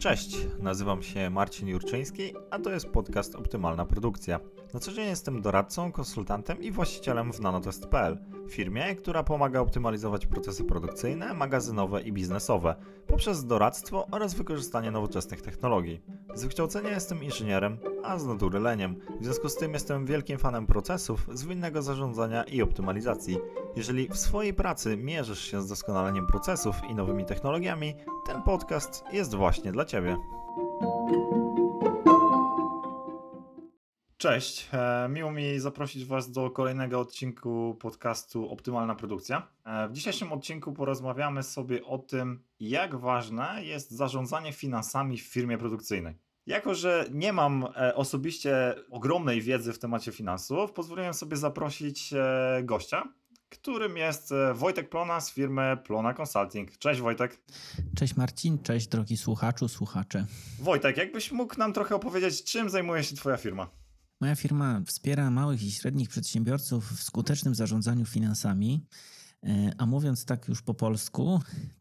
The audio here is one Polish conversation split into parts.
Cześć, nazywam się Marcin Jurczyński, a to jest podcast Optymalna Produkcja. Na co dzień jestem doradcą, konsultantem i właścicielem w nanotest.pl, firmie, która pomaga optymalizować procesy produkcyjne, magazynowe i biznesowe poprzez doradztwo oraz wykorzystanie nowoczesnych technologii. Z wykształcenia jestem inżynierem, a z natury leniem. W związku z tym jestem wielkim fanem procesów, zwinnego zarządzania i optymalizacji. Jeżeli w swojej pracy mierzysz się z doskonaleniem procesów i nowymi technologiami, ten podcast jest właśnie dla Ciebie. Cześć, e, miło mi zaprosić Was do kolejnego odcinku podcastu Optymalna Produkcja. E, w dzisiejszym odcinku porozmawiamy sobie o tym, jak ważne jest zarządzanie finansami w firmie produkcyjnej. Jako, że nie mam e, osobiście ogromnej wiedzy w temacie finansów, pozwoliłem sobie zaprosić gościa, którym jest Wojtek Plona z firmy Plona Consulting. Cześć Wojtek. Cześć Marcin, cześć drogi słuchaczu, słuchacze. Wojtek, jakbyś mógł nam trochę opowiedzieć, czym zajmuje się Twoja firma? Moja firma wspiera małych i średnich przedsiębiorców w skutecznym zarządzaniu finansami. E, a mówiąc tak już po polsku,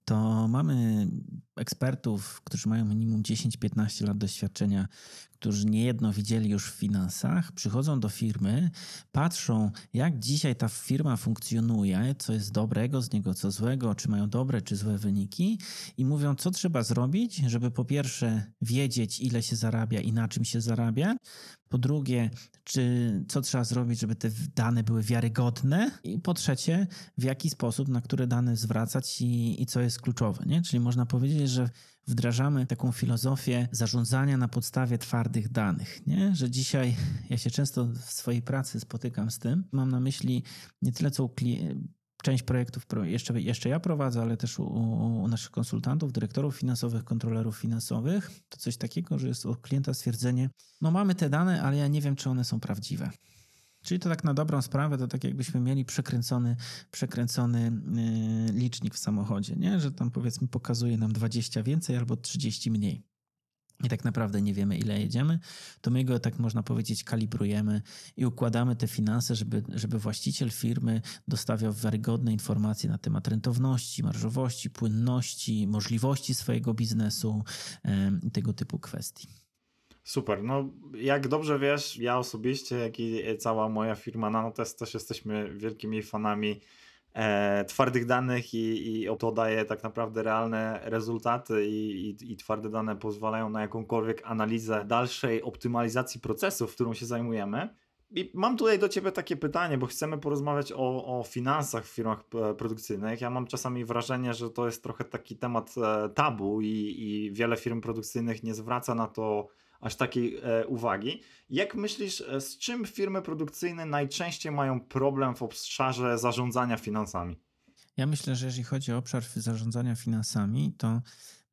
to mamy ekspertów, którzy mają minimum 10-15 lat doświadczenia, którzy niejedno widzieli już w finansach, przychodzą do firmy, patrzą, jak dzisiaj ta firma funkcjonuje, co jest dobrego z niego, co złego, czy mają dobre, czy złe wyniki, i mówią, co trzeba zrobić, żeby po pierwsze wiedzieć, ile się zarabia i na czym się zarabia, po drugie, czy co trzeba zrobić, żeby te dane były wiarygodne, i po trzecie, w jaki sposób, na które dane zwracać i, i co jest kluczowe. Nie? Czyli można powiedzieć, że wdrażamy taką filozofię zarządzania na podstawie twardych danych. Nie? Że dzisiaj ja się często w swojej pracy spotykam z tym. Mam na myśli nie tyle co część projektów jeszcze, jeszcze ja prowadzę, ale też u, u, naszych konsultantów, dyrektorów finansowych, kontrolerów finansowych. To coś takiego, że jest od klienta stwierdzenie, no mamy te dane, ale ja nie wiem, czy one są prawdziwe. Czyli to tak na dobrą sprawę, to tak jakbyśmy mieli przekręcony, przekręcony yy, licznik w samochodzie, nie? że tam powiedzmy pokazuje nam 20 więcej albo 30 mniej. I tak naprawdę nie wiemy, ile jedziemy, to my go, tak można powiedzieć, kalibrujemy i układamy te finanse, żeby, żeby właściciel firmy dostawiał wiarygodne informacje na temat rentowności, marżowości, płynności, możliwości swojego biznesu i tego typu kwestii. Super. No, jak dobrze wiesz, ja osobiście, jak i cała moja firma Nanotest też jesteśmy wielkimi fanami e, twardych danych i, i to daje tak naprawdę realne rezultaty i, i, i, twarde dane pozwalają na jakąkolwiek analizę dalszej optymalizacji procesów, którą się zajmujemy. I mam tutaj do Ciebie takie pytanie, bo chcemy porozmawiać o, o finansach w firmach e, produkcyjnych. Ja mam czasami wrażenie, że to jest trochę taki temat e, tabu i, i wiele firm produkcyjnych nie zwraca na to aż takiej e, uwagi. Jak myślisz, e, z czym firmy produkcyjne najczęściej mają problem w obszarze zarządzania finansami? Ja myślę, że jeżeli chodzi o obszar zarządzania finansami, to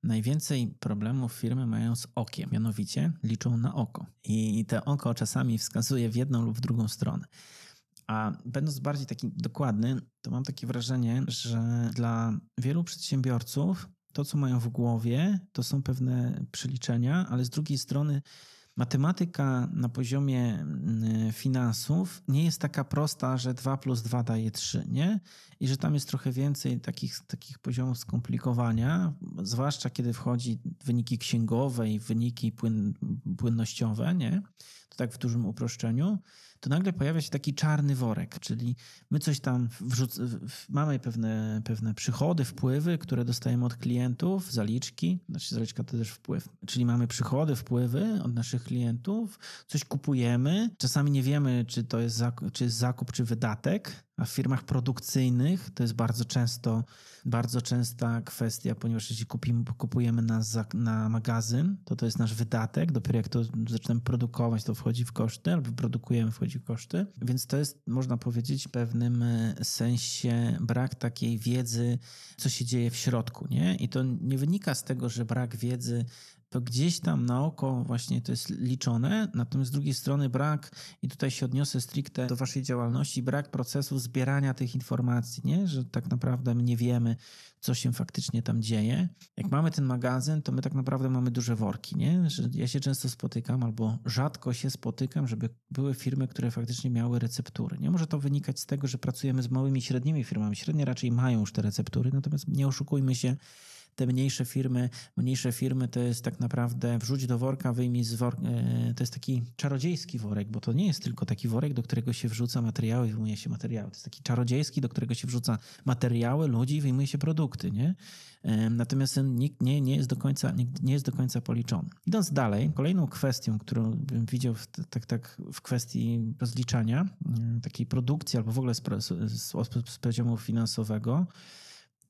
najwięcej problemów firmy mają z okiem, mianowicie liczą na oko. I te oko czasami wskazuje w jedną lub w drugą stronę. A będąc bardziej taki dokładny, to mam takie wrażenie, że dla wielu przedsiębiorców to, co mają w głowie, to są pewne przeliczenia, ale z drugiej strony matematyka na poziomie mm, finansów nie jest taka prosta, że 2 plus 2 daje 3, nie? I że tam jest trochę więcej takich, takich poziomów skomplikowania, zwłaszcza kiedy wchodzi wyniki księgowe i wyniki płyn, płynnościowe, nie? Tak w dużym uproszczeniu to nagle pojawia się taki czarny worek, czyli my coś tam mamy pewne, pewne przychody, wpływy, które dostajemy od klientów, zaliczki, znaczy zaliczka to też wpływ, czyli mamy przychody, wpływy od naszych klientów, coś kupujemy, czasami nie wiemy, czy to jest czy jest zakup, czy wydatek, a w firmach produkcyjnych to jest bardzo często, bardzo częsta kwestia, ponieważ jeśli kupimy, kupujemy na, na magazyn, to to jest nasz wydatek. Dopiero jak to zaczynamy produkować, to wchodzi w koszty, albo produkujemy, wchodzi w koszty. Więc to jest, można powiedzieć, w pewnym e, sensie brak takiej wiedzy, co się dzieje w środku. Nie? I to nie wynika z tego, że brak wiedzy to gdzieś tam na oko właśnie to jest liczone, natomiast z drugiej strony brak, i tutaj się odniosę stricte do waszej działalności, brak procesu zbierania tych informacji, nie? że tak naprawdę my nie wiemy, co się faktycznie tam dzieje. Jak mamy ten magazyn, to my tak naprawdę mamy duże worki, nie? Że ja się często spotykam, albo rzadko się spotykam, żeby były firmy, które faktycznie miały receptury. Nie może to wynikać z tego, że pracujemy z małymi i średnimi firmami. Średnie raczej mają już te receptury, natomiast nie oszukujmy się, te mniejsze firmy, mniejsze firmy to jest tak naprawdę wrzuć do worka, wyjmij z worka, to jest taki czarodziejski worek, bo to nie jest tylko taki worek, do którego się wrzuca materiały i wyjmuje się materiały. To jest taki czarodziejski, do którego się wrzuca materiały, ludzi i wyjmuje się produkty, nie? Natomiast nikt nie, nie, jest do końca, nie jest do końca policzony. Idąc dalej, kolejną kwestią, którą bym widział w, tak, tak w kwestii rozliczania, takiej produkcji albo w ogóle z, z, z poziomu finansowego,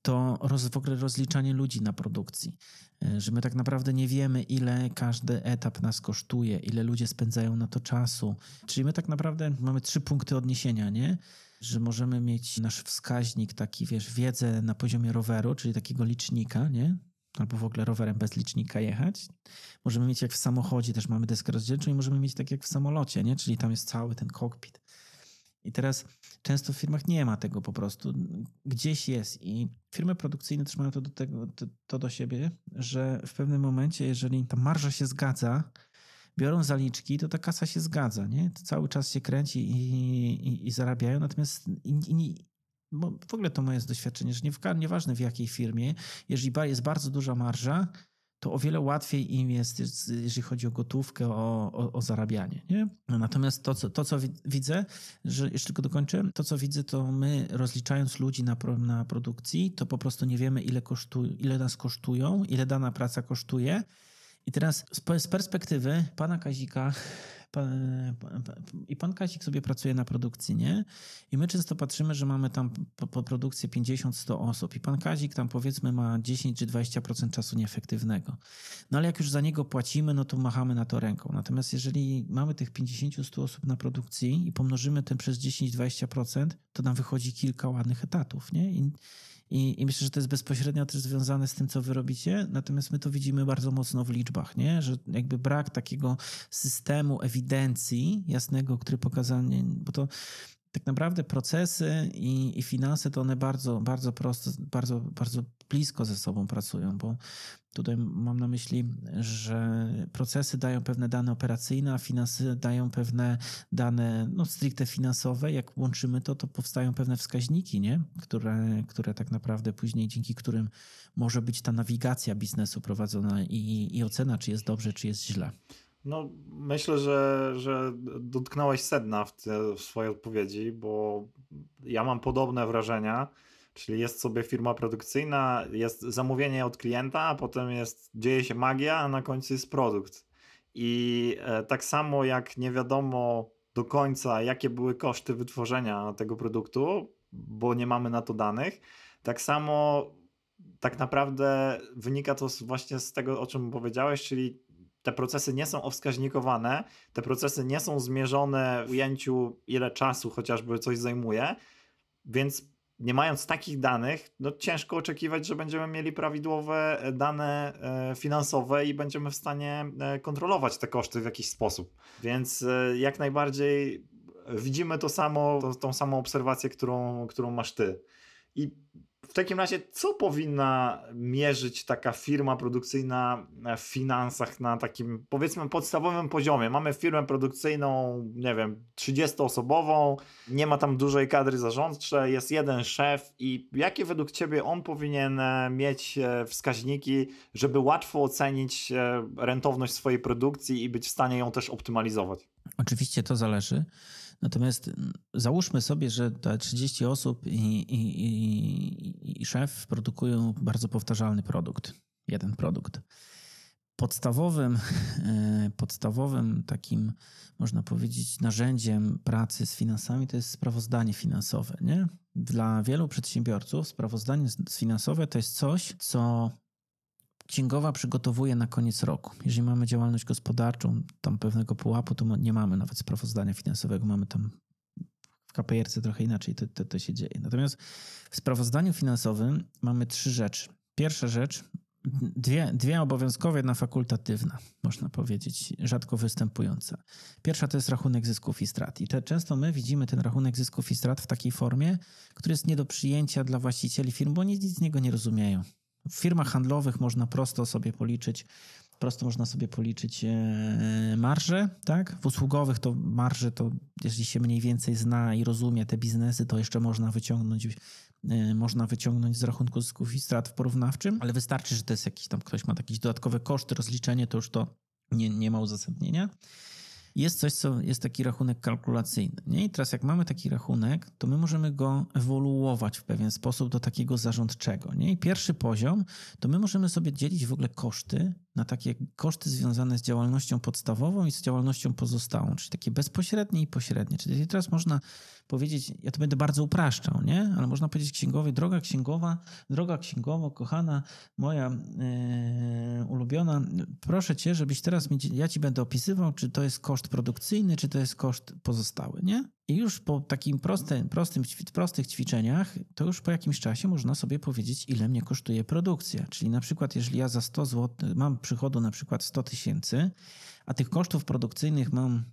to roz, w ogóle rozliczanie ludzi na produkcji. E, że my tak naprawdę nie wiemy, ile każdy etap nas kosztuje, ile ludzie spędzają na to czasu. Czyli my tak naprawdę mamy trzy punkty odniesienia, nie? Że możemy mieć nasz wskaźnik, taki wiesz, wiedzę na poziomie roweru, czyli takiego licznika, nie? Albo w ogóle rowerem bez licznika jechać. Możemy mieć jak w samochodzie, też mamy deskę rozdzielczą i możemy mieć tak jak w samolocie, nie? Czyli tam jest cały ten kokpit. I teraz często w firmach nie ma tego po prostu. Gdzieś jest. I firmy produkcyjne też mają to do, tego, to, do siebie, że w pewnym momencie, jeżeli ta marża się zgadza, biorą zaliczki, to ta kasa się zgadza, nie? To cały czas się kręci i, i, i zarabiają, natomiast i, w ogóle to moje doświadczenie, że nie, nieważne w jakiej firmie, jeżeli jest bardzo duża marża, to o wiele łatwiej im jest, jeżeli chodzi o gotówkę, o, o, o zarabianie. Nie? Natomiast to co, to, co widzę, że jeszcze tylko dokończę, to, co widzę, to my rozliczając ludzi na, na produkcji, to po prostu nie wiemy, ile, kosztują, ile nas kosztują, ile dana praca kosztuje. I teraz z perspektywy pana Kazika i pan Kazik sobie pracuje na produkcji, nie? I my często patrzymy, że mamy tam po, po produkcję 50-100 osób i pan Kazik tam powiedzmy ma 10 czy 20% czasu nieefektywnego. No ale jak już za niego płacimy, no to machamy na to ręką. Natomiast jeżeli mamy tych 50-100 osób na produkcji i pomnożymy ten przez 10-20%, to nam wychodzi kilka ładnych etatów, nie? I, i, I, myślę, że to jest bezpośrednio też związane z tym, co wy robicie, natomiast my to widzimy bardzo mocno w liczbach, nie? że jakby brak takiego systemu ewidencji jasnego, który pokazanie, bo to tak naprawdę procesy i, i finanse to one bardzo, bardzo prosto, bardzo, bardzo blisko ze sobą pracują, bo tutaj mam na myśli, że procesy dają pewne dane operacyjne, a finanse dają pewne dane no, stricte finansowe. Jak łączymy to, to powstają pewne wskaźniki, nie? Które, które tak naprawdę później dzięki którym może być ta nawigacja biznesu prowadzona i, i ocena, czy jest dobrze, czy jest źle. No, myślę, że, że dotknąłeś sedna w, te, w swojej odpowiedzi, bo ja mam podobne wrażenia. Czyli jest sobie firma produkcyjna, jest zamówienie od klienta, a potem jest, dzieje się magia, a na końcu jest produkt. I e, tak samo jak nie wiadomo do końca, jakie były koszty wytworzenia tego produktu, bo nie mamy na to danych, tak samo tak naprawdę wynika to właśnie z tego, o czym powiedziałeś, czyli te procesy nie są owskaźnikowane, te procesy nie są zmierzone w ujęciu, ile czasu chociażby coś zajmuje, więc nie mając takich danych, no ciężko oczekiwać, że będziemy mieli prawidłowe e, dane e, finansowe i będziemy w stanie e, kontrolować te koszty w jakiś sposób. Więc jak najbardziej widzimy to samo, to, tą samą obserwację, którą, którą masz ty. I w takim razie, co powinna mierzyć taka firma produkcyjna w finansach na takim, powiedzmy, podstawowym poziomie? Mamy firmę produkcyjną, nie wiem, 30-osobową, nie ma tam dużej kadry zarządczej, jest jeden szef i jakie według Ciebie on powinien e, mieć e, wskaźniki, żeby łatwo ocenić e, rentowność swojej produkcji i być w stanie ją też optymalizować? Oczywiście to zależy. Natomiast mm, załóżmy sobie, że te 30 osób i, i, i, i szef produkują bardzo powtarzalny produkt. Jeden produkt. Podstawowym, e, podstawowym takim, można powiedzieć, narzędziem pracy z finansami to jest sprawozdanie finansowe. Nie? Dla wielu przedsiębiorców sprawozdanie finansowe to jest coś, co księgowa przygotowuje na koniec roku. Jeżeli mamy działalność gospodarczą, tam pewnego pułapu, to nie mamy nawet sprawozdania finansowego, mamy tam w KPRC trochę inaczej to, to, to się dzieje. Natomiast w sprawozdaniu finansowym mamy trzy rzeczy. Pierwsza rzecz, dwie, dwie obowiązkowe, jedna fakultatywna, można powiedzieć, rzadko występująca. Pierwsza to jest rachunek zysków i strat. I te, często my widzimy ten rachunek zysków i strat w takiej formie, który jest nie do przyjęcia dla właścicieli firm, bo oni nic z niego nie rozumieją. W firmach handlowych można prosto sobie policzyć, prosto można sobie policzyć e, marże, tak? W usługowych to marże to, jeżeli się mniej więcej zna i rozumie te biznesy, to jeszcze można wyciągnąć y, można wyciągnąć z rachunku zysków i strat w porównawczym, ale wystarczy, że to jest jakiś tam, ktoś ma jakieś dodatkowe koszty, rozliczenie, to już to nie, nie ma uzasadnienia jest coś, co jest taki rachunek kalkulacyjny. Nie? I teraz jak mamy taki rachunek, to my możemy go ewoluować w pewien sposób do takiego zarządczego. Nie? I pierwszy poziom, to my możemy sobie dzielić w ogóle koszty na takie koszty związane z działalnością podstawową i z działalnością pozostałą, czyli takie bezpośrednie i pośrednie. Czyli teraz można powiedzieć, ja to będę bardzo upraszczał, nie? Ale można powiedzieć księgowej, droga księgowa, droga księgowo, kochana, moja yy, ulubiona, proszę cię, żebyś teraz, mi, ja ci będę opisywał, czy to jest koszt produkcyjny, czy to jest koszt pozostały, nie? I już po takim prostym, prostym, prostych ćwiczeniach, to już po jakimś czasie można sobie powiedzieć, ile mnie kosztuje produkcja. Czyli na przykład, jeżeli ja za 100 zł mam przychodu na przykład 100 tysięcy, a tych kosztów produkcyjnych mam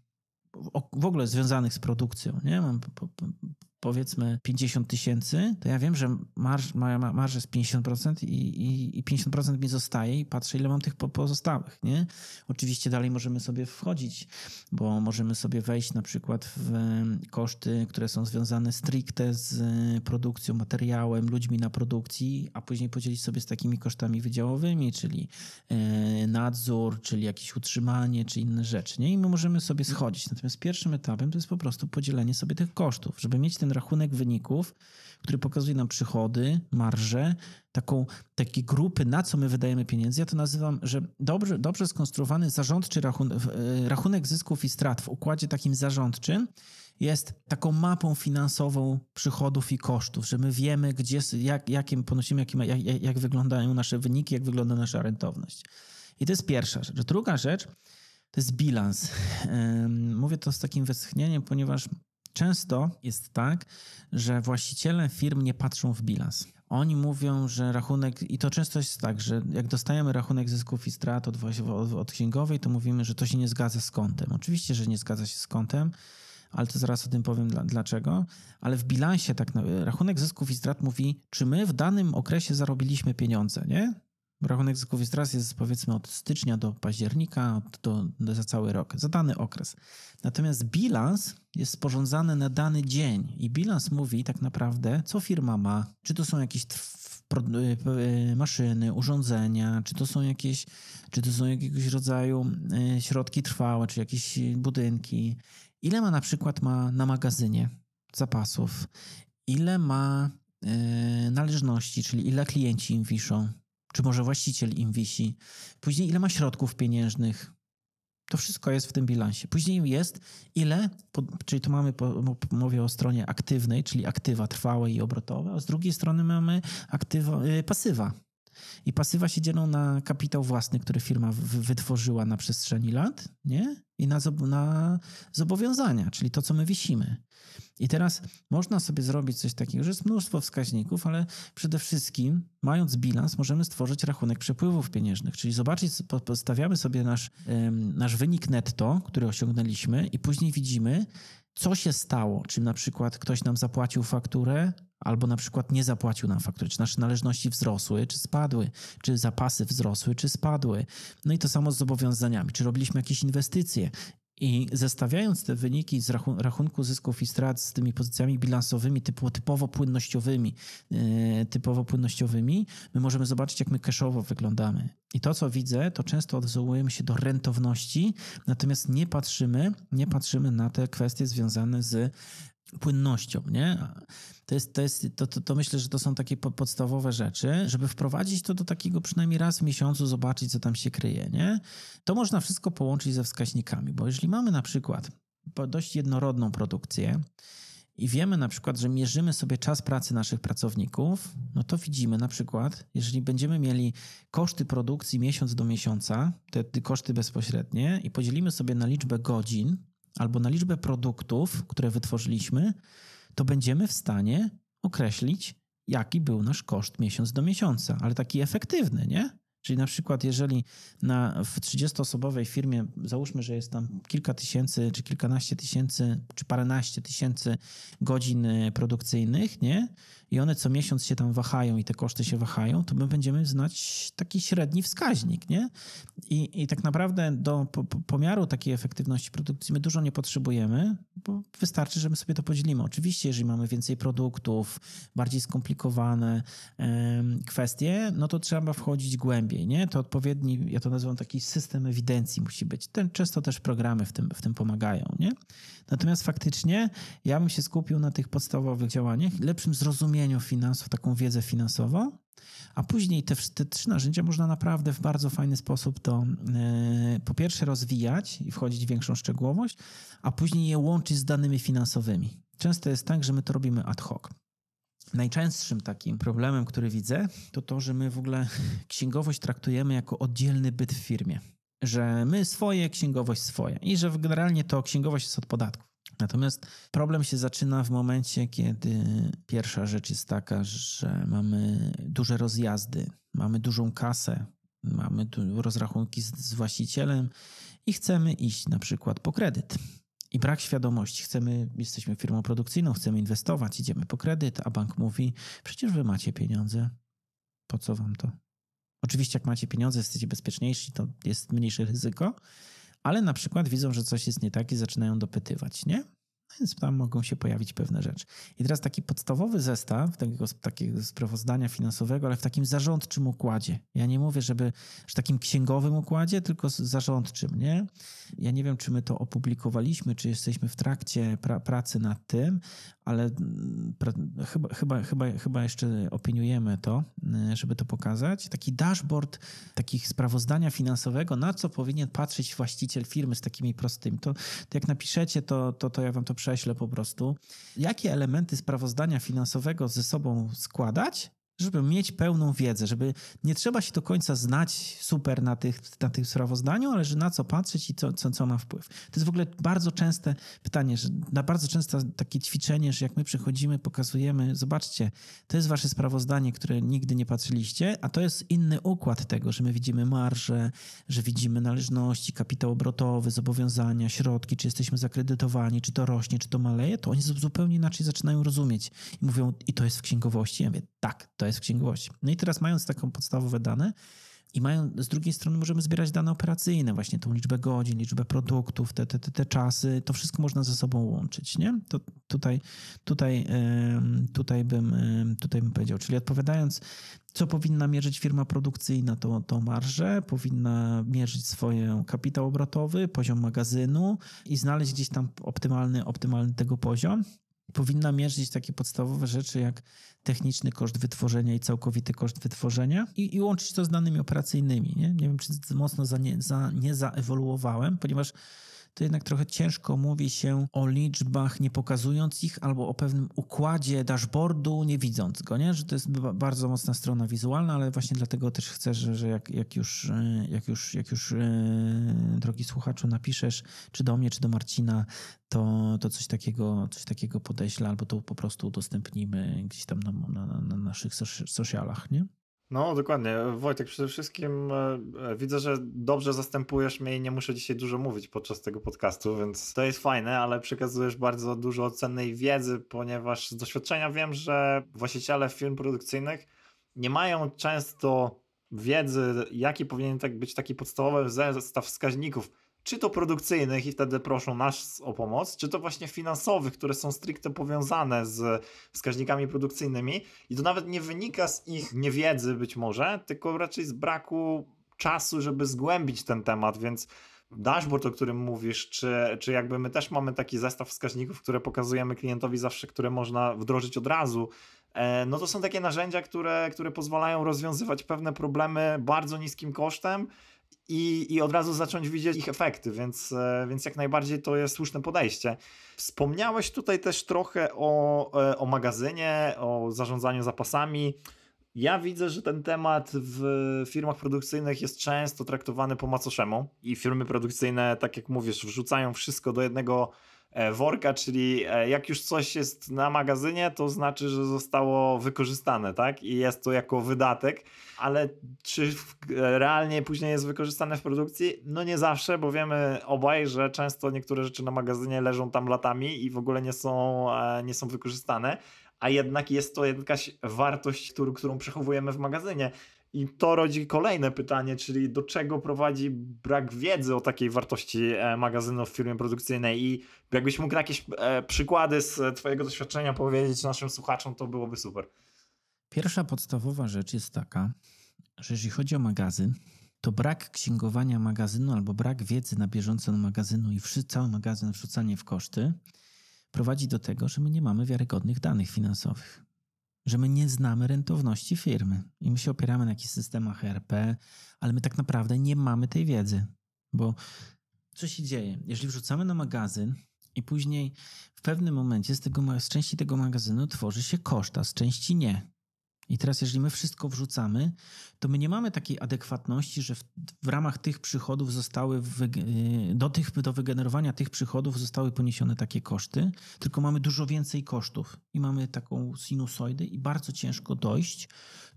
w ogóle związanych z produkcją, nie? Mam powiedzmy 50 tysięcy, to ja wiem, że marż, moja marża jest 50% i, i, i 50% mi zostaje i patrzę, ile mam tych pozostałych, nie? Oczywiście dalej możemy sobie wchodzić, bo możemy sobie wejść na przykład w koszty, które są związane stricte z produkcją, materiałem, ludźmi na produkcji, a później podzielić sobie z takimi kosztami wydziałowymi, czyli e, nadzór, czyli jakieś utrzymanie, czy inne rzeczy, nie? I my możemy sobie schodzić. Natomiast pierwszym etapem to jest po prostu podzielenie sobie tych kosztów, żeby mieć ten rachunek wyników, który pokazuje nam przychody, marże, taką, takie grupy, na co my wydajemy pieniędzy. Ja to nazywam, że dobrze, dobrze skonstruowany zarządczy rachunek, rachunek zysków i strat w układzie takim zarządczym jest taką mapą finansową przychodów i kosztów, że my wiemy, gdzie, jak, jakim ponosimy, jak, jak, jak wyglądają nasze wyniki, jak wygląda nasza rentowność. I to jest pierwsza rzecz. Druga rzecz to jest bilans. Mówię to z takim westchnieniem, ponieważ Często jest tak, że właściciele firm nie patrzą w bilans. Oni mówią, że rachunek, i to często jest tak, że jak dostajemy rachunek zysków i strat od, od księgowej, to mówimy, że to się nie zgadza z kątem. Oczywiście, że nie zgadza się z kątem, ale to zaraz o tym powiem dla, dlaczego. Ale w bilansie tak rachunek zysków i strat mówi, czy my w danym okresie zarobiliśmy pieniądze, nie? Rachunek zysków i jest powiedzmy od stycznia do października, do, do, za cały rok, za dany okres. Natomiast bilans jest sporządzany na dany dzień i bilans mówi tak naprawdę, co firma ma, czy to są jakieś y, y, maszyny, urządzenia, czy to są jakieś, czy to są jakiegoś rodzaju y, środki trwałe, czy jakieś budynki. Ile ma na przykład ma na magazynie zapasów, ile ma należności, czyli ile klienci im wiszą, czy może właściciel im wisi. Później ile ma środków pieniężnych. To wszystko jest w tym bilansie. Później jest ile, czyli tu mamy, mówię o stronie aktywnej, czyli aktywa trwałe i obrotowe, a z drugiej strony mamy aktywa, y, pasywa. I pasywa się dzielą na kapitał własny, który firma wytworzyła na przestrzeni lat, nie? I na, na zobowiązania, czyli to, co my wisimy. I teraz można sobie zrobić coś takiego, że jest mnóstwo wskaźników, ale przede wszystkim, mając bilans, możemy stworzyć rachunek przepływów pieniężnych, czyli zobaczyć, postawiamy sobie nasz, nasz wynik netto, który osiągnęliśmy, i później widzimy, co się stało. Czy na przykład ktoś nam zapłacił fakturę, albo na przykład nie zapłacił nam faktury, czy nasze należności wzrosły, czy spadły, czy zapasy wzrosły, czy spadły. No i to samo z zobowiązaniami, czy robiliśmy jakieś inwestycje, i zestawiając te wyniki z rachunku zysków i strat z tymi pozycjami bilansowymi typu, typowo płynnościowymi, yy, typowo płynnościowymi, my możemy zobaczyć, jak my cashowo wyglądamy. I to, co widzę, to często odwołujemy się do rentowności, natomiast nie patrzymy, nie patrzymy na te kwestie związane z płynnością, nie? To, jest, to, jest, to, to, to, myślę, że to są takie podstawowe rzeczy, żeby wprowadzić to do takiego przynajmniej raz w miesiącu, zobaczyć, co tam się kryje, nie? To można wszystko połączyć ze wskaźnikami, bo jeżeli mamy na przykład dość jednorodną produkcję i wiemy na przykład, że mierzymy sobie czas pracy naszych pracowników, no to widzimy na przykład, jeżeli będziemy mieli koszty produkcji miesiąc do miesiąca, te koszty bezpośrednie i podzielimy sobie na liczbę godzin, albo na liczbę produktów, które wytworzyliśmy, to będziemy w stanie określić, jaki był nasz koszt miesiąc do miesiąca, ale taki efektywny, nie? Czyli na przykład, jeżeli na, w 30-osobowej firmie, załóżmy, że jest tam kilka tysięcy, czy kilkanaście tysięcy, czy paręnaście tysięcy godzin e, produkcyjnych, nie? I one co miesiąc się tam wahają i te koszty się wahają, to my będziemy znać taki średni wskaźnik, nie? I, i tak naprawdę do po, pomiaru takiej efektywności produkcji my dużo nie potrzebujemy. bo wystarczy, że my sobie to podzielimy. Oczywiście, jeżeli mamy więcej produktów, bardziej skomplikowane kwestie, no to trzeba wchodzić głębiej, nie? To odpowiedni, ja to nazywam taki system ewidencji musi być. Ten, często też programy w tym, w tym pomagają, nie? Natomiast faktycznie ja bym się skupił na tych podstawowych działaniach, lepszym zrozumieniu finansów, taką wiedzę finansową, a później te, te trzy narzędzia można naprawdę w bardzo fajny sposób to yy, po pierwsze rozwijać i wchodzić w większą szczegółowość, a później je łączyć z danymi finansowymi. Często jest tak, że my to robimy ad hoc. Najczęstszym takim problemem, który widzę, to to, że my w ogóle księgowość traktujemy jako oddzielny byt w firmie. Że my swoje, księgowość swoje i że generalnie to księgowość jest od podatków. Natomiast problem się zaczyna w momencie, kiedy pierwsza rzecz jest taka, że mamy duże rozjazdy, mamy dużą kasę, mamy rozrachunki z, z właścicielem i chcemy iść na przykład po kredyt. I brak świadomości. Chcemy, jesteśmy firmą produkcyjną, chcemy inwestować, idziemy po kredyt, a bank mówi: Przecież wy macie pieniądze. Po co wam to? Oczywiście, jak macie pieniądze, jesteście bezpieczniejsi, to jest mniejsze ryzyko, ale na przykład widzą, że coś jest nie tak i zaczynają dopytywać, nie? Więc tam mogą się pojawić pewne rzeczy. I teraz taki podstawowy zestaw takiego, takiego sprawozdania finansowego, ale w takim zarządczym układzie. Ja nie mówię, żeby w takim księgowym układzie, tylko zarządczym, nie? Ja nie wiem, czy my to opublikowaliśmy, czy jesteśmy w trakcie pra pracy nad tym, ale mm, chyba, chyba, chyba, chyba jeszcze opiniujemy to, y, żeby to pokazać. Taki dashboard takich sprawozdania finansowego, na co powinien patrzeć właściciel firmy z takimi prostymi. To, to jak napiszecie, to, to, to ja wam to prześlę po prostu. Jakie elementy sprawozdania finansowego ze sobą składać, żeby mieć pełną wiedzę, żeby nie trzeba się do końca znać super na, tych, na tym sprawozdaniu, ale że na co patrzeć i co, co, co ma wpływ. To jest w ogóle bardzo częste pytanie, że na bardzo często takie ćwiczenie, że jak my przychodzimy, pokazujemy, zobaczcie, to jest wasze sprawozdanie, które nigdy nie patrzyliście, a to jest inny układ tego, że my widzimy marże, że widzimy należności, kapitał obrotowy, zobowiązania, środki, czy jesteśmy zakredytowani, czy to rośnie, czy to maleje, to oni zupełnie inaczej zaczynają rozumieć i mówią, i to jest w księgowości. Ja mówię, tak, to jest w księgowości. No i teraz mając taką podstawowe dane i mają, z drugiej strony możemy zbierać dane operacyjne, właśnie tą liczbę godzin, liczbę produktów, te, te, te, te czasy, to wszystko można ze sobą łączyć, nie? To tutaj, tutaj, tutaj, bym, tutaj bym powiedział, czyli odpowiadając, co powinna mierzyć firma produkcyjna, to, to marżę, powinna mierzyć swoje kapitał obrotowy, poziom magazynu i znaleźć gdzieś tam optymalny, optymalny tego poziom powinna mierzyć takie podstawowe rzeczy jak techniczny koszt wytworzenia i całkowity koszt wytworzenia i, i łączyć to z danymi operacyjnymi. Nie, nie wiem, czy mocno za nie, za, nie zaewoluowałem, ponieważ to jednak trochę ciężko mówi się o liczbach, nie pokazując ich, albo o pewnym układzie dashboardu, nie widząc go, nie? Że to jest bardzo mocna strona wizualna, ale właśnie dlatego też chcę, że, że jak, jak, już, e, jak już, jak już e, drogi słuchaczu, napiszesz, czy do mnie, czy do Marcina, to, to coś, takiego, coś takiego podeślę, albo to po prostu udostępnimy gdzieś tam na, na, na naszych socialach, nie? No, dokładnie. Wojtek, przede wszystkim e, e, widzę, że dobrze zastępujesz mnie i nie muszę dzisiaj dużo mówić podczas tego podcastu, więc to jest fajne, ale przekazujesz bardzo dużo cennej wiedzy, ponieważ z doświadczenia wiem, że właściciele firm produkcyjnych nie mają często wiedzy, jaki powinien tak być taki podstawowy zestaw wskaźników czy to produkcyjnych i wtedy proszą nas o pomoc, czy to właśnie finansowych, które są stricte powiązane z wskaźnikami produkcyjnymi. I to nawet nie wynika z ich niewiedzy być może, tylko raczej z braku czasu, żeby zgłębić ten temat, więc dashboard, o którym mówisz, czy, czy jakby my też mamy taki zestaw wskaźników, które pokazujemy klientowi zawsze, które można wdrożyć od razu, e, no to są takie narzędzia, które, które pozwalają rozwiązywać pewne problemy bardzo niskim kosztem, i, i od razu zacząć widzieć ich efekty, więc, e, więc jak najbardziej to jest słuszne podejście. Wspomniałeś tutaj też trochę o, e, o magazynie, o zarządzaniu zapasami. Ja widzę, że ten temat w firmach produkcyjnych jest często traktowany po macoszemu i firmy produkcyjne, tak jak mówisz, wrzucają wszystko do jednego worka, czyli e, jak już coś jest na magazynie, to znaczy, że zostało wykorzystane, tak? I jest to jako wydatek, ale czy realnie później jest wykorzystane w produkcji? No nie zawsze, bo wiemy obaj, że często niektóre rzeczy na magazynie leżą tam latami i w ogóle nie są, e, nie są wykorzystane, a jednak jest to jakaś wartość, którą przechowujemy w magazynie. I to rodzi kolejne pytanie, czyli do czego prowadzi brak wiedzy o takiej wartości e, magazynu w firmie produkcyjnej i jakbyś mógł jakieś e, przykłady z twojego doświadczenia powiedzieć naszym słuchaczom, to byłoby super. Pierwsza podstawowa rzecz jest taka, że jeżeli chodzi o magazyn, to brak księgowania magazynu albo brak wiedzy na bieżąco magazynu i cały magazyn wrzucanie w koszty prowadzi do tego, że my nie mamy wiarygodnych danych finansowych. Że my nie znamy rentowności firmy i my się opieramy na jakichś systemach ERP, ale my tak naprawdę nie mamy tej wiedzy. Bo co się dzieje? Jeżeli wrzucamy na magazyn i później w pewnym momencie z, tego, z części tego magazynu tworzy się koszt, a z części nie. I teraz, jeżeli my wszystko wrzucamy, to my nie mamy takiej adekwatności, że w, w ramach tych przychodów zostały, y, do, tych, do wygenerowania tych przychodów zostały poniesione takie koszty, tylko mamy dużo więcej kosztów i mamy taką sinusoidę i bardzo ciężko dojść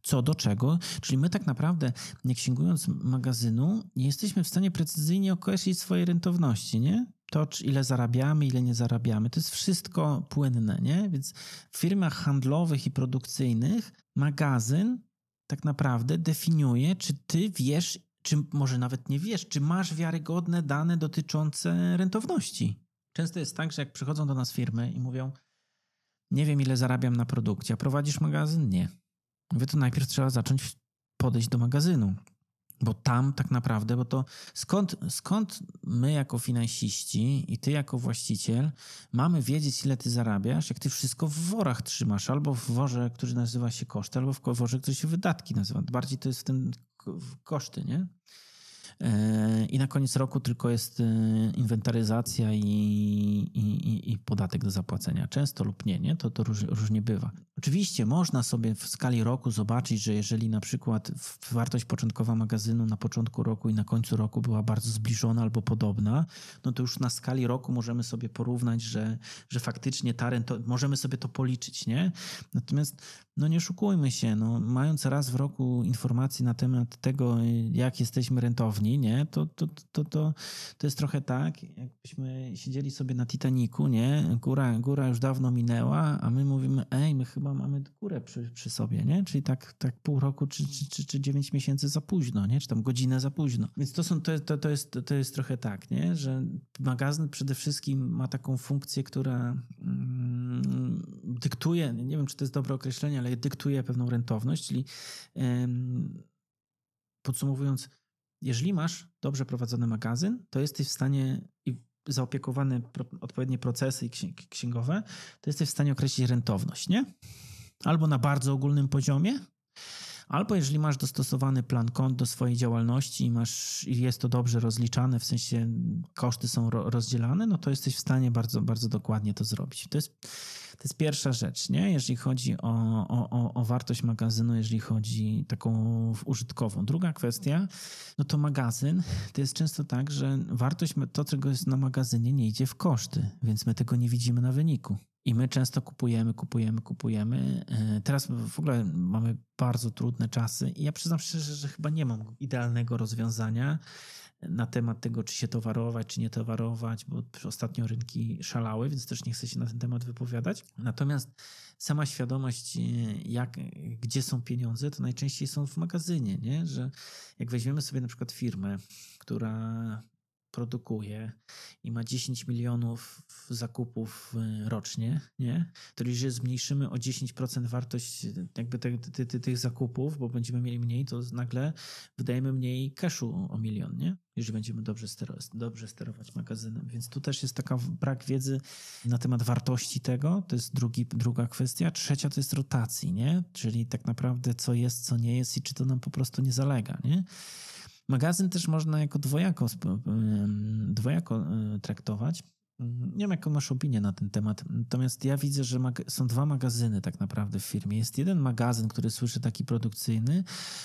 co do czego. Czyli my tak naprawdę, nie księgując magazynu, nie jesteśmy w stanie precyzyjnie określić swojej rentowności, nie? To, ile zarabiamy, ile nie zarabiamy, to jest wszystko płynne, nie? Więc w firmach handlowych i produkcyjnych magazyn tak naprawdę definiuje, czy ty wiesz, czy może nawet nie wiesz, czy masz wiarygodne dane dotyczące rentowności. Często jest tak, że jak przychodzą do nas firmy i mówią, nie wiem ile zarabiam na produkcie, a prowadzisz magazyn? Nie. Mówię, to najpierw trzeba zacząć podejść do magazynu. Bo tam tak naprawdę, bo to skąd, skąd my jako finansiści i ty jako właściciel mamy wiedzieć, ile ty zarabiasz, jak ty wszystko w worach trzymasz, albo w worze, który nazywa się koszty, albo w worze, który się wydatki nazywa. Bardziej to jest w tym koszty, nie? E, I na koniec roku tylko jest e, inwentaryzacja i, i, i, podatek do zapłacenia. Często lub nie, nie? To, to róż, różnie bywa. Oczywiście można sobie w skali roku zobaczyć, że jeżeli na przykład wartość początkowa magazynu na początku roku i na końcu roku była bardzo zbliżona albo podobna, no to już na skali roku możemy sobie porównać, że, że faktycznie ta rento, możemy sobie to policzyć, nie? Natomiast no nie oszukujmy się, no, mając raz w roku informacje na temat tego, jak jesteśmy rentowni, nie, to, to, to, to, to jest trochę tak, jakbyśmy siedzieli sobie na Titaniku, nie, góra, góra już dawno minęła, a my mówimy, ej, my chyba mamy górę przy, przy sobie, nie, czyli tak, tak pół roku czy, czy, czy, czy 9 miesięcy za późno, nie, czy tam godzinę za późno. Więc to, są, to, to, to, jest, to jest trochę tak, nie, że magazyn przede wszystkim ma taką funkcję, która mm, dyktuje, nie wiem, czy to jest dobre określenie, ale dyktuje pewną rentowność, czyli podsumowując, jeżeli masz dobrze prowadzony magazyn, to jesteś w stanie i zaopiekowane odpowiednie procesy księgowe, to jesteś w stanie określić rentowność, nie? Albo na bardzo ogólnym poziomie, Albo jeżeli masz dostosowany plan kont do swojej działalności i masz, jest to dobrze rozliczane, w sensie koszty są ro, rozdzielane, no to jesteś w stanie bardzo, bardzo dokładnie to zrobić. To jest, to jest pierwsza rzecz, nie? jeżeli chodzi o, o, o wartość magazynu, jeżeli chodzi taką użytkową. Druga kwestia, no to magazyn, to jest często tak, że wartość, to czego jest na magazynie nie idzie w koszty, więc my tego nie widzimy na wyniku. I my często kupujemy, kupujemy, kupujemy. E, teraz w ogóle mamy bardzo trudne czasy i ja przyznam szczerze, że chyba nie mam idealnego rozwiązania na temat tego, czy się towarować, czy nie towarować, bo ostatnio rynki szalały, więc też nie chcę się na ten temat wypowiadać. Natomiast sama świadomość, e, jak, gdzie są pieniądze, to najczęściej są w magazynie, nie? że jak weźmiemy sobie na przykład firmę, która produkuje i ma 10 milionów zakupów y, rocznie, nie? to jeżeli zmniejszymy o 10% wartość jakby te, te, tych zakupów, bo będziemy mieli mniej, to nagle wydajemy mniej cashu o milion, nie? jeżeli będziemy dobrze, sterować, dobrze sterować magazynem. Więc tu też jest taka brak wiedzy na temat wartości tego, to jest drugi, druga kwestia. Trzecia to jest rotacji, nie? czyli tak naprawdę co jest, co nie jest i czy to nam po prostu nie zalega. Nie? Magazyn też można jako dwojako, dwojako e, traktować. Nie wiem, jaką masz opinię na ten temat. Natomiast ja widzę, że są dwa magazyny tak naprawdę w firmie. Jest jeden magazyn, który słyszę taki produkcyjny,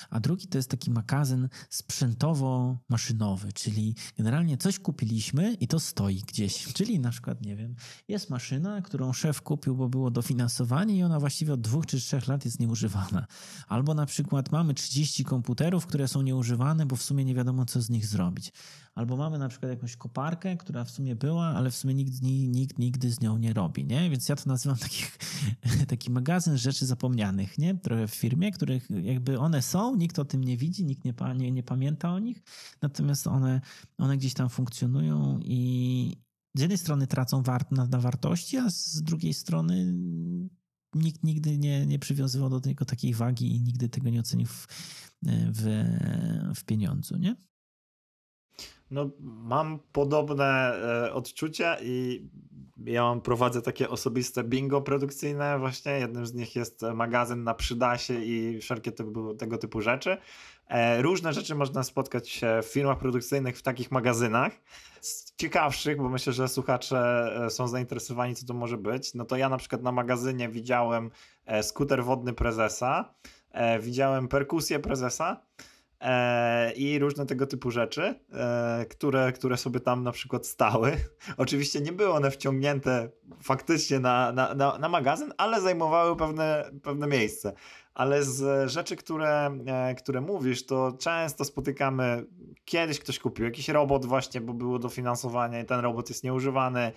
a drugi to jest taki magazyn sprzętowo-maszynowy, czyli generalnie coś kupiliśmy i to stoi gdzieś. Czyli na przykład, nie wiem, jest maszyna, którą szef kupił, bo było dofinansowanie i ona właściwie od dwóch czy trzech lat jest nieużywana. Albo na przykład mamy 30 komputerów, które są nieużywane, bo w sumie nie wiadomo, co z nich zrobić. Albo mamy na przykład jakąś koparkę, która w sumie była, ale w sumie nikt, nikt nigdy z nią nie robi, nie? Więc ja to nazywam takich, taki magazyn rzeczy zapomnianych, nie? Trochę w firmie, których jakby one są, nikt o tym nie widzi, nikt nie, nie, nie pamięta o nich, natomiast one, one gdzieś tam funkcjonują i z jednej strony tracą wart, na, na wartości, a z drugiej strony nikt nigdy nie, nie przywiązywał do tego takiej wagi i nigdy tego nie ocenił w, w, w pieniądzu, nie? No, mam podobne e, odczucia i ja mam, prowadzę takie osobiste bingo produkcyjne właśnie. Jednym z nich jest magazyn na przydasie i wszelkie tego, tego typu rzeczy. E, różne rzeczy można spotkać w firmach produkcyjnych w takich magazynach. Z ciekawszych, bo myślę, że słuchacze e, są zainteresowani, co to może być. No to ja na przykład na magazynie widziałem skuter wodny prezesa, widziałem perkusję prezesa i różne tego typu rzeczy, które, które sobie tam na przykład stały. Oczywiście nie były one wciągnięte faktycznie na, na, na, na magazyn, ale zajmowały pewne, pewne miejsce ale z rzeczy, które, e, które mówisz, to często spotykamy, kiedyś ktoś kupił jakiś robot właśnie, bo było dofinansowanie i ten robot jest nieużywany, e,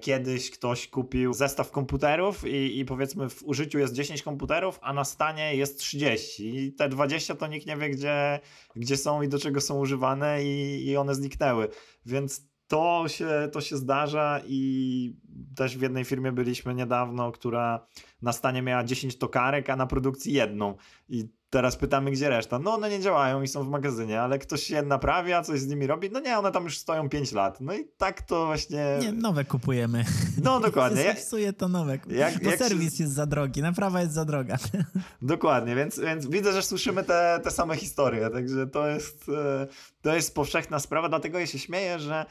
Kiedyś ktoś kupił zestaw komputerów i, i, powiedzmy w użyciu jest 10 komputerów, a na stanie jest 30. I te 20 to nikt nie wie, gdzie, gdzie są i do czego są używane, i, i one zniknęły. Więc to się, to się zdarza i też w jednej firmie byliśmy niedawno, która na stanie miała 10 tokarek, a na produkcji jedną. I teraz pytamy, gdzie reszta. No one nie działają i są w magazynie, ale ktoś je naprawia, coś z nimi robi. No nie, one tam już stoją 5 lat. No i tak to właśnie... Nie, nowe kupujemy. No dokładnie. Jak psuje to nowe. Jak, bo jak serwis się... jest za drogi, naprawa jest za droga. Dokładnie, więc, więc widzę, że słyszymy te, te same historie, także to jest, e, to jest powszechna sprawa, dlatego ja się śmieję, że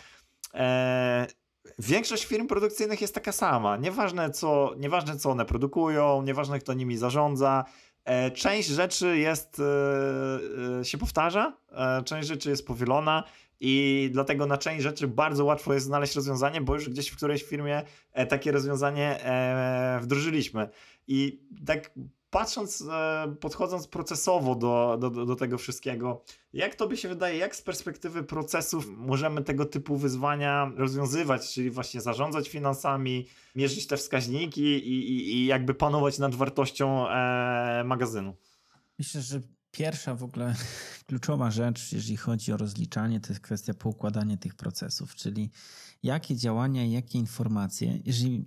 e, większość firm produkcyjnych jest taka sama. Nieważne co, nieważne, co one produkują, nieważne, kto nimi zarządza. E, część rzeczy jest, e, e, się powtarza, część rzeczy jest powielona i dlatego na część rzeczy bardzo łatwo jest znaleźć rozwiązanie, bo już gdzieś w którejś firmie takie rozwiązanie wdrożyliśmy. I tak patrząc, e, podchodząc procesowo do, do, do tego wszystkiego, jak to by się wydaje, jak z perspektywy procesów możemy tego typu wyzwania rozwiązywać, czyli właśnie zarządzać finansami, mierzyć te wskaźniki i, i, i jakby panować nad wartością e, magazynu? Myślę, że pierwsza w ogóle kluczowa rzecz, jeżeli chodzi o rozliczanie, to jest kwestia poukładania tych procesów, czyli jakie działania, jakie informacje, jeżeli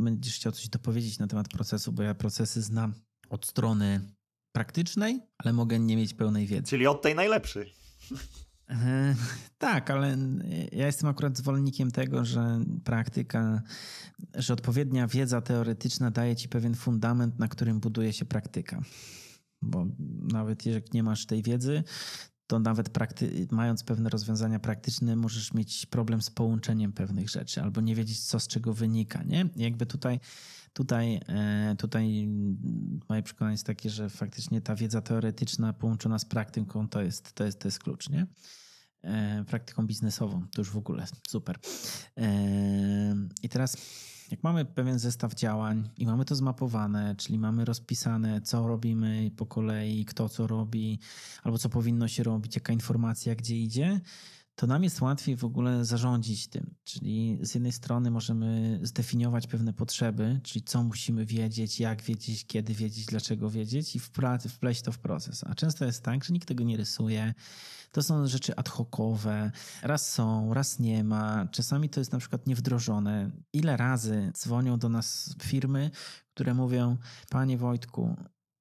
będziesz chciał coś dopowiedzieć na temat procesu, bo ja procesy znam od strony praktycznej, ale mogę nie mieć pełnej wiedzy. Czyli od tej najlepszej. Tak, ale ja jestem akurat zwolennikiem tego, że praktyka, że odpowiednia wiedza teoretyczna daje ci pewien fundament, na którym buduje się praktyka. Bo nawet jeżeli nie masz tej wiedzy, to nawet mając pewne rozwiązania praktyczne, możesz mieć problem z połączeniem pewnych rzeczy albo nie wiedzieć, co z czego wynika. Nie? jakby tutaj Tutaj, e, tutaj moje przekonanie jest takie, że faktycznie ta wiedza teoretyczna połączona z praktyką to jest, to jest, to jest klucz, nie? E, praktyką biznesową, to już w ogóle super. E, I teraz, jak mamy pewien zestaw działań i mamy to zmapowane, czyli mamy rozpisane, co robimy po kolei, kto co robi, albo co powinno się robić, jaka informacja gdzie idzie, to nam jest łatwiej w ogóle zarządzić tym. Czyli z jednej strony możemy zdefiniować pewne potrzeby, czyli co musimy wiedzieć, jak wiedzieć, kiedy wiedzieć, dlaczego wiedzieć i wpleść to w proces. A często jest tak, że nikt tego nie rysuje. To są rzeczy ad hocowe. Raz są, raz nie ma. Czasami to jest na przykład niewdrożone. Ile razy dzwonią do nas firmy, które mówią: Panie Wojtku,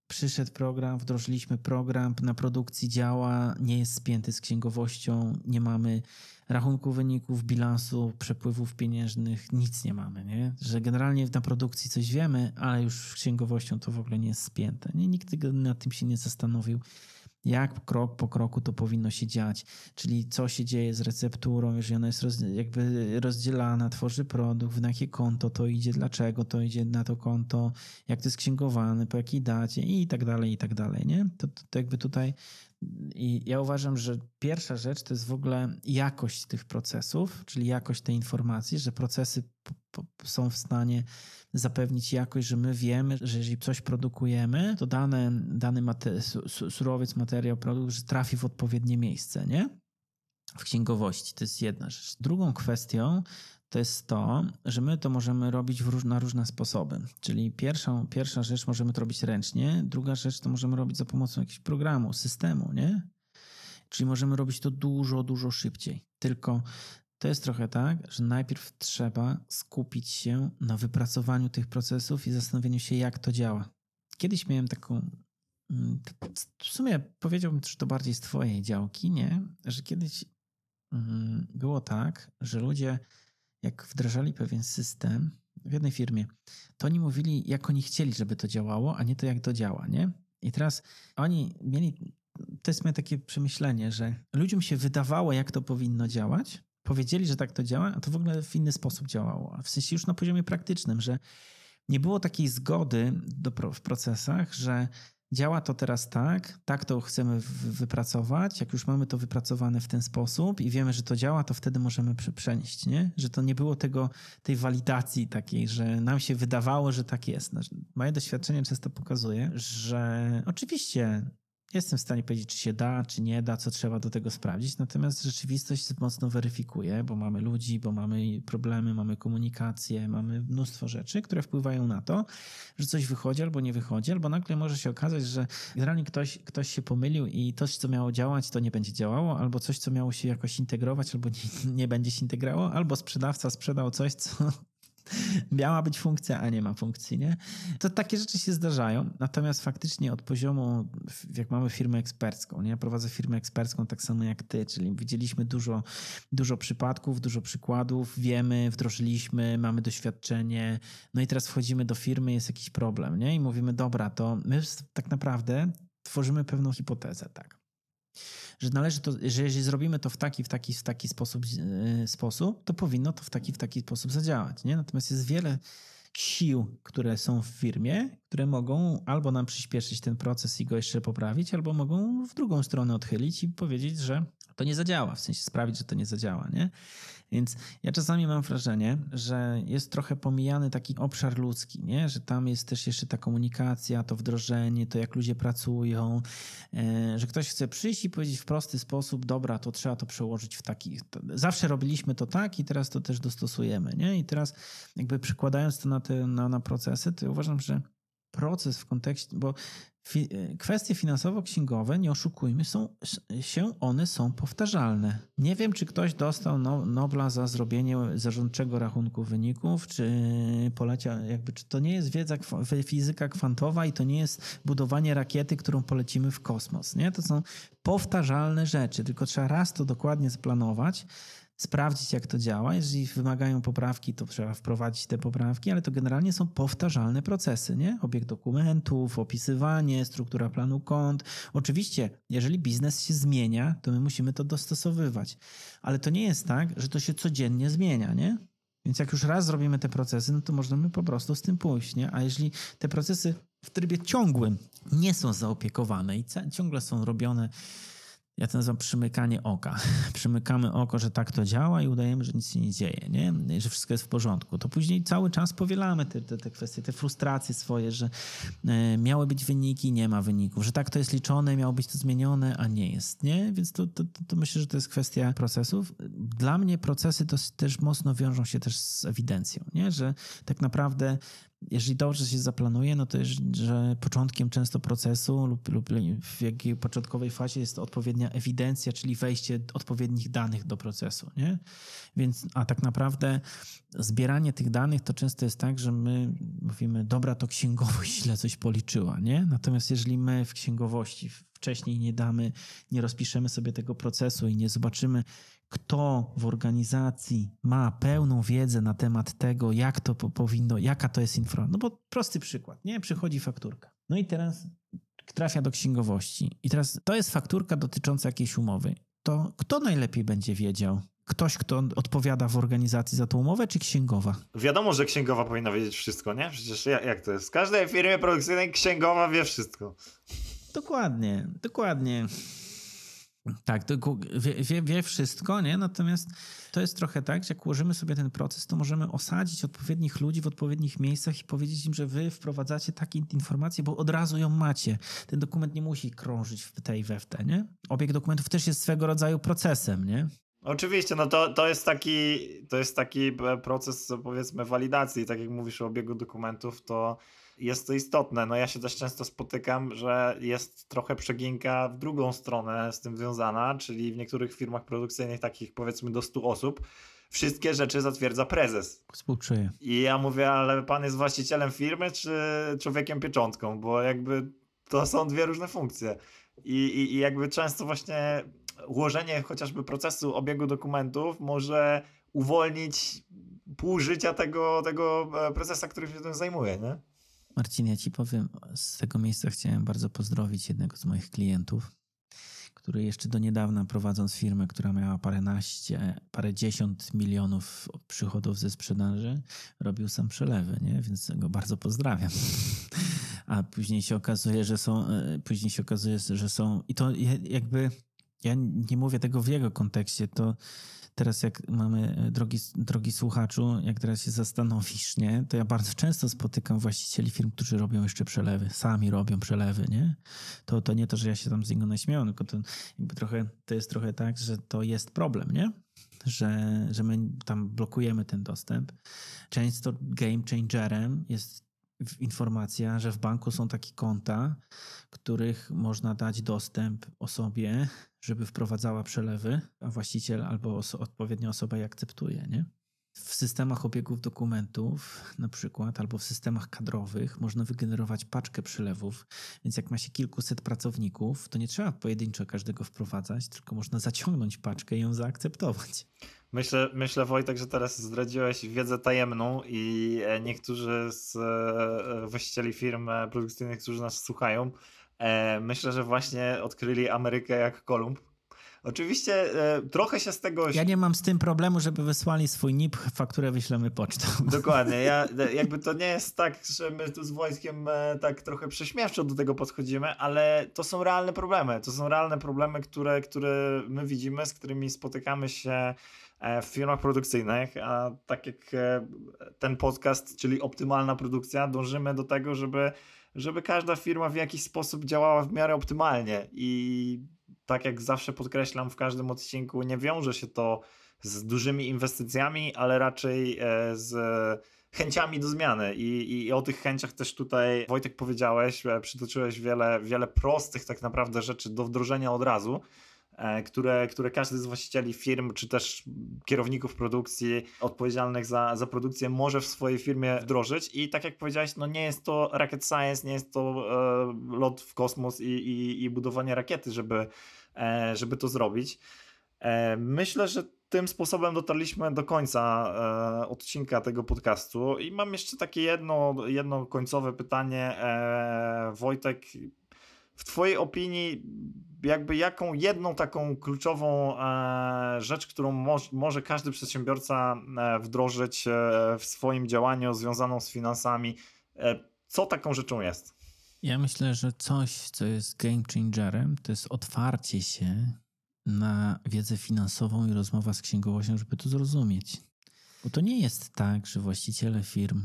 przyszedł program, wdrożyliśmy program, na produkcji działa, nie jest spięty z księgowością, nie mamy rachunku wyników, bilansu, przepływów pieniężnych, nic nie mamy, nie? Że generalnie na produkcji coś wiemy, ale już z księgowością to w ogóle nie jest spięte. Nie? Nikt nad tym się nie zastanowił jak krok po kroku to powinno się dziać, czyli co się dzieje z recepturą, jeżeli ona jest roz, jakby rozdzielana, tworzy produkt, na jakie konto to idzie, dlaczego to idzie na to konto, jak to jest księgowane, po jakiej dacie i tak dalej, i tak dalej, nie? To, to, jakby tutaj i ja uważam, że pierwsza rzecz to jest w ogóle jakość tych procesów, czyli jakość tej informacji, że procesy są w stanie zapewnić jakość, że my wiemy, że jeżeli coś produkujemy, to dany, dany surowiec, materiał, produkt, że trafi w odpowiednie miejsce, nie? w księgowości. To jest jedna rzecz. Drugą kwestią to jest to, że my to możemy robić róż, na różne sposoby. Czyli pierwszą, pierwsza rzecz możemy to robić ręcznie, druga rzecz to możemy robić za pomocą jakiegoś programu, systemu, nie? Czyli możemy robić to dużo, dużo szybciej. Tylko to jest trochę tak, że najpierw trzeba skupić się na wypracowaniu tych procesów i zastanowieniu się, jak to działa. Kiedyś miałem taką. Mm, w sumie powiedziałbym, że to bardziej z Twojej działki, nie? Że kiedyś mm, było tak, że ludzie, jak wdrażali pewien system w jednej firmie, to oni mówili, jak oni chcieli, żeby to działało, a nie to, jak to działa, nie? I teraz oni mieli. To jest moje takie przemyślenie, że ludziom się wydawało, jak to powinno działać, powiedzieli, że tak to działa, a to w ogóle w inny sposób działało. W sensie już na poziomie praktycznym, że nie było takiej zgody do, w procesach, że działa to teraz tak, tak to chcemy wypracować. Jak już mamy to wypracowane w ten sposób i wiemy, że to działa, to wtedy możemy przenieść, nie? Że to nie było tego, tej walidacji takiej, że nam się wydawało, że tak jest. Znaczy, moje doświadczenie często pokazuje, że oczywiście jestem w stanie powiedzieć, czy się da, czy nie da, co trzeba do tego sprawdzić. Natomiast rzeczywistość mocno weryfikuje, bo mamy ludzi, bo mamy problemy, mamy komunikację, mamy mnóstwo rzeczy, które wpływają na to, że coś wychodzi albo nie wychodzi, albo nagle może się okazać, że generalnie ktoś, ktoś się pomylił i coś, co miało działać, to nie będzie działało, albo coś, co miało się jakoś integrować, albo nie, nie będzie się integrowało, albo sprzedawca sprzedał coś, co miała być funkcja, a nie ma funkcji, nie? To takie rzeczy się zdarzają, natomiast faktycznie od poziomu, jak mamy firmę ekspercką, nie? Ja prowadzę firmę ekspercką tak samo jak ty, czyli widzieliśmy dużo, dużo przypadków, dużo przykładów, wiemy, wdrożyliśmy, mamy doświadczenie, no i teraz wchodzimy do firmy, jest jakiś problem, nie? I mówimy, dobra, to my tak naprawdę tworzymy pewną hipotezę, tak że należy to, że jeżeli zrobimy to w taki, w taki, w taki sposób, e, sposób, to powinno to w taki, w taki sposób zadziałać. Nie? Natomiast jest wiele sił, które są w firmie, które mogą albo nam przyspieszyć ten proces i go jeszcze poprawić, albo mogą w drugą stronę odchylić i powiedzieć, że to nie zadziała, w sensie sprawić, że to nie zadziała. Nie? Więc ja czasami mam wrażenie, że jest trochę pomijany taki obszar ludzki, nie? że tam jest też jeszcze ta komunikacja, to wdrożenie, to jak ludzie pracują, e, że ktoś chce przyjść i powiedzieć w prosty sposób, dobra, to trzeba to przełożyć w taki. Zawsze robiliśmy to tak i teraz to też dostosujemy. Nie? I teraz jakby przykładając to na, te, na, na procesy, to uważam, że proces w kontekście, bo fi, e, kwestie finansowo-księgowe, nie oszukujmy, są, się one są powtarzalne. Nie wiem, czy ktoś dostał no, Nobla za zrobienie zarządczego rachunku wyników, czy polecia, jakby, czy to nie jest wiedza, fizyka kwantowa i to nie jest budowanie rakiety, którą polecimy w kosmos. Nie? To są powtarzalne rzeczy, tylko trzeba raz to dokładnie zaplanować sprawdzić, jak to działa. Jeżeli wymagają poprawki, to trzeba wprowadzić te poprawki, ale to generalnie są powtarzalne procesy, nie? Obieg dokumentów, opisywanie, struktura planu kont. Oczywiście, jeżeli biznes się zmienia, to my musimy to dostosowywać, ale to nie jest tak, że to się codziennie zmienia, nie? Więc jak już raz zrobimy te procesy, no to możemy po prostu z tym pójść, nie? A jeżeli te procesy w trybie ciągłym nie są zaopiekowane i ciągle są robione ja to nazywam przymykanie oka. Przymykamy oko, że tak to działa i udajemy, że nic się nie dzieje, nie? że wszystko jest w porządku. To później cały czas powielamy te, te, te kwestie, te frustracje swoje, że e, miały być wyniki, nie ma wyników, że tak to jest liczone, miało być to zmienione, a nie jest. Nie? Więc to, to, to myślę, że to jest kwestia procesów. Dla mnie procesy to też mocno wiążą się też z ewidencją, nie? że tak naprawdę jeżeli dobrze się zaplanuje, no to jest, że początkiem często procesu lub, lub w jakiej początkowej fazie jest odpowiednia ewidencja, czyli wejście odpowiednich danych do procesu. Nie? Więc, a tak naprawdę zbieranie tych danych to często jest tak, że my mówimy, dobra, to księgowość źle coś policzyła. Nie? Natomiast jeżeli my w księgowości wcześniej nie damy, nie rozpiszemy sobie tego procesu i nie zobaczymy, kto w organizacji ma pełną wiedzę na temat tego, jak to powinno, jaka to jest informacja. No bo prosty przykład, nie? Przychodzi fakturka. No i teraz trafia do księgowości. I teraz to jest fakturka dotycząca jakiejś umowy. To kto najlepiej będzie wiedział? Ktoś, kto odpowiada w organizacji za tą umowę, czy księgowa? Wiadomo, że księgowa powinna wiedzieć wszystko, nie? Przecież jak to jest? W każdej firmie produkcyjnej księgowa wie wszystko. Dokładnie, dokładnie. Tak, wie, wie, wie, wszystko, nie? Natomiast to jest trochę tak, że jak ułożymy sobie ten proces, to możemy osadzić odpowiednich ludzi w odpowiednich miejscach i powiedzieć im, że wy wprowadzacie takie informacje, bo od razu ją macie. Ten dokument nie musi krążyć w tej we w te, nie? Obieg dokumentów też jest swego rodzaju procesem, nie? Oczywiście, no to, to, jest taki, to jest taki e, proces, powiedzmy, walidacji. Tak jak mówisz o obiegu dokumentów, to jest to istotne. No ja się też często spotykam, że jest trochę przeginka w drugą stronę z tym związana, czyli w niektórych firmach produkcyjnych, takich powiedzmy do 100 osób, wszystkie rzeczy zatwierdza prezes. Współczuję. I ja mówię, ale pan jest właścicielem firmy, czy człowiekiem pieczątką? Bo jakby to są dwie różne funkcje. I, i, i jakby często właśnie ułożenie chociażby procesu obiegu dokumentów może uwolnić pół życia tego, tego e, prezesa, który się tym zajmuje, nie? Marcin, ja ci powiem, z tego miejsca chciałem bardzo pozdrowić jednego z moich klientów, który jeszcze do niedawna prowadząc firmę, która miała paręnaście, parę dziesiąt milionów przychodów ze sprzedaży, robił sam przelewy, nie? Więc go bardzo pozdrawiam. A później się okazuje, że są, e, później się okazuje, że są, i to jakby, ja nie mówię tego w jego kontekście, to teraz jak mamy, e, drogi, drogi słuchaczu, jak teraz się zastanowisz, nie, to ja bardzo często spotykam właścicieli firm, którzy robią jeszcze przelewy, sami robią przelewy, nie? To, to nie to, że ja się tam z niego naśmiałem, tylko to trochę, to jest trochę tak, że to jest problem, nie? Że, że my tam blokujemy ten dostęp. Często game changerem jest informacja, że w banku są takie konta, których można dać dostęp osobie, żeby wprowadzała przelewy, a właściciel albo oso odpowiednia osoba je akceptuje, nie? W systemach obiegów dokumentów, na przykład, albo w systemach kadrowych, można wygenerować paczkę przelewów. Więc jak ma się kilkuset pracowników, to nie trzeba pojedynczo każdego wprowadzać, tylko można zaciągnąć paczkę i ją zaakceptować. Myślę, myślę Wojtek, że teraz zdradziłeś wiedzę tajemną i e, niektórzy z e, właścicieli firm e, produkcyjnych, którzy nas słuchają, myślę, że właśnie odkryli Amerykę jak Kolumb. Oczywiście trochę się z tego. Ja nie mam z tym problemu, żeby wysłali swój NIP, fakturę wyślemy pocztą. Dokładnie. Ja, jakby to nie jest tak, że my tu z wojskiem tak trochę prześmiewczo do tego podchodzimy, ale to są realne problemy. To są realne problemy, które, które my widzimy, z którymi spotykamy się E, w firmach produkcyjnych, a tak jak e, ten podcast, czyli optymalna produkcja, dążymy do tego, żeby, żeby każda firma w jakiś sposób działała w miarę optymalnie. I tak jak zawsze podkreślam w każdym odcinku, nie wiąże się to z dużymi inwestycjami, ale raczej e, z chęciami do zmiany. I, i o tych chęciach też tutaj Wojtek powiedziałeś, przytoczyłeś wiele, wiele prostych tak naprawdę rzeczy do wdrożenia od razu, E, które, które każdy z właścicieli firm, czy też kierowników produkcji odpowiedzialnych za, za produkcję może w swojej firmie wdrożyć. I tak jak powiedziałeś, no nie jest to rocket science, nie jest to e, lot w kosmos i, i, i budowanie rakiety, żeby, e, żeby to zrobić. E, myślę, że tym sposobem dotarliśmy do końca e, odcinka tego podcastu i mam jeszcze takie jedno, jedno końcowe pytanie. E, Wojtek, w Twojej opinii, jakby jaką jedną taką kluczową e, rzecz, którą moż, może każdy przedsiębiorca e, wdrożyć e, w swoim działaniu związaną z finansami, co taką rzeczą jest? Ja myślę, że coś, co jest game changerem, to jest otwarcie się na wiedzę finansową i rozmowa z księgowością, żeby to zrozumieć. Bo to nie jest tak, że właściciele firm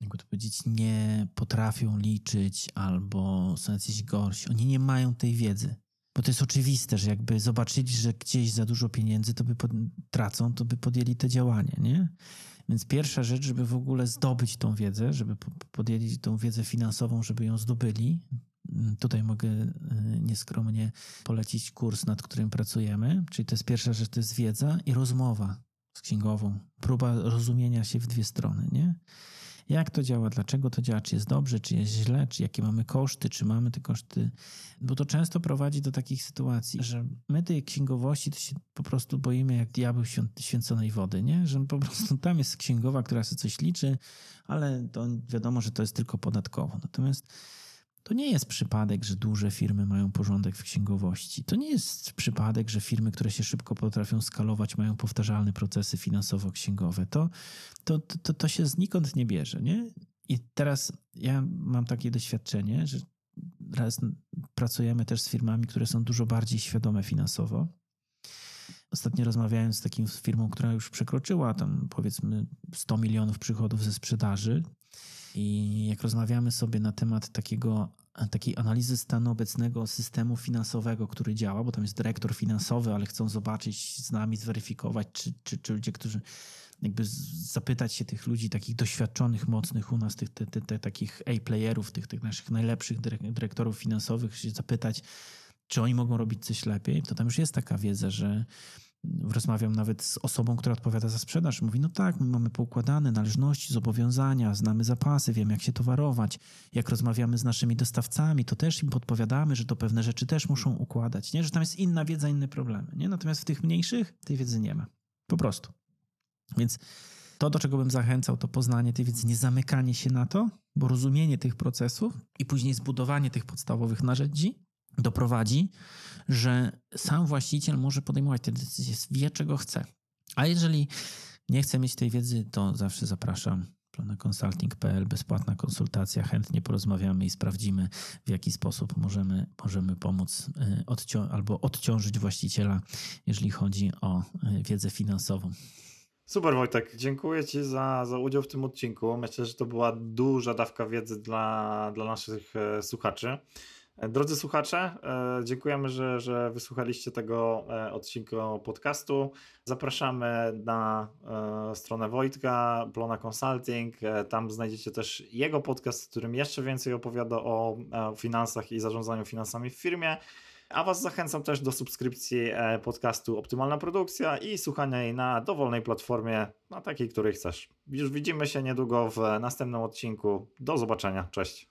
jakby to powiedzieć, nie potrafią liczyć albo są jacyś gorsi. Oni nie mają tej wiedzy. Bo to jest oczywiste, że jakby zobaczyli, że gdzieś za dużo pieniędzy to by pod, tracą, to by podjęli te działanie, nie? Więc pierwsza rzecz, żeby w ogóle zdobyć tą wiedzę, żeby podjęli tą wiedzę finansową, żeby ją zdobyli. Tutaj mogę y, nieskromnie polecić kurs, nad którym pracujemy. Czyli to jest pierwsza rzecz, to jest wiedza i rozmowa z księgową. Próba rozumienia się w dwie strony, nie? Jak to działa, dlaczego to działa, czy jest dobrze, czy jest źle, czy jakie mamy koszty, czy mamy te koszty. Bo to często prowadzi do takich sytuacji, że my tej księgowości to się po prostu boimy jak diabeł święconej wody, nie? Że po prostu tam jest księgowa, która sobie coś liczy, ale to wiadomo, że to jest tylko podatkowo. Natomiast to nie jest przypadek, że duże firmy mają porządek w księgowości. To nie jest przypadek, że firmy, które się szybko potrafią skalować, mają powtarzalne procesy finansowo-księgowe. To, to, to, to się znikąd nie bierze. Nie? I teraz ja mam takie doświadczenie, że raz pracujemy też z firmami, które są dużo bardziej świadome finansowo. Ostatnio rozmawiałem z taką firmą, która już przekroczyła tam powiedzmy 100 milionów przychodów ze sprzedaży. I jak rozmawiamy sobie na temat takiego, takiej analizy stanu obecnego systemu finansowego, który działa, bo tam jest dyrektor finansowy, ale chcą zobaczyć z nami, zweryfikować, czy, czy, czy ludzie, którzy jakby zapytać się tych ludzi, takich doświadczonych, mocnych u nas, tych te, te, te, takich A-playerów, tych, tych naszych najlepszych dyrektorów finansowych, się zapytać, czy oni mogą robić coś lepiej, to tam już jest taka wiedza, że rozmawiam nawet z osobą, która odpowiada za sprzedaż. Mówi, no tak, my mamy poukładane należności, zobowiązania, znamy zapasy, wiemy jak się towarować. Jak rozmawiamy z naszymi dostawcami, to też im podpowiadamy, że to pewne rzeczy też muszą układać, nie? że tam jest inna wiedza, inne problemy. Nie? Natomiast w tych mniejszych tej wiedzy nie ma. Po prostu. Więc to, do czego bym zachęcał, to poznanie tej wiedzy, nie zamykanie się na to, bo rozumienie tych procesów i później zbudowanie tych podstawowych narzędzi doprowadzi, że sam właściciel może podejmować te decyzje, wie czego chce. A jeżeli nie chce mieć tej wiedzy, to zawsze zapraszam planaconsulting.pl, bezpłatna konsultacja, chętnie porozmawiamy i sprawdzimy, w jaki sposób możemy, możemy pomóc odcią albo odciążyć właściciela, jeżeli chodzi o y, wiedzę finansową. Super Wojtek, dziękuję Ci za, za udział w tym odcinku. Myślę, że to była duża dawka wiedzy dla, dla naszych e, słuchaczy. E, drodzy słuchacze, e, dziękujemy, że, że wysłuchaliście tego odcinka podcastu. Zapraszamy na stronę Wojtka, Plona Consulting. Tam znajdziecie też jego podcast, w którym jeszcze więcej opowiada o finansach i zarządzaniu finansami w firmie. A Was zachęcam też do subskrypcji e, podcastu Optymalna Produkcja i słuchania jej na dowolnej platformie, na takiej, której chcesz. Już widzimy się niedługo w następnym odcinku. Do zobaczenia. Cześć.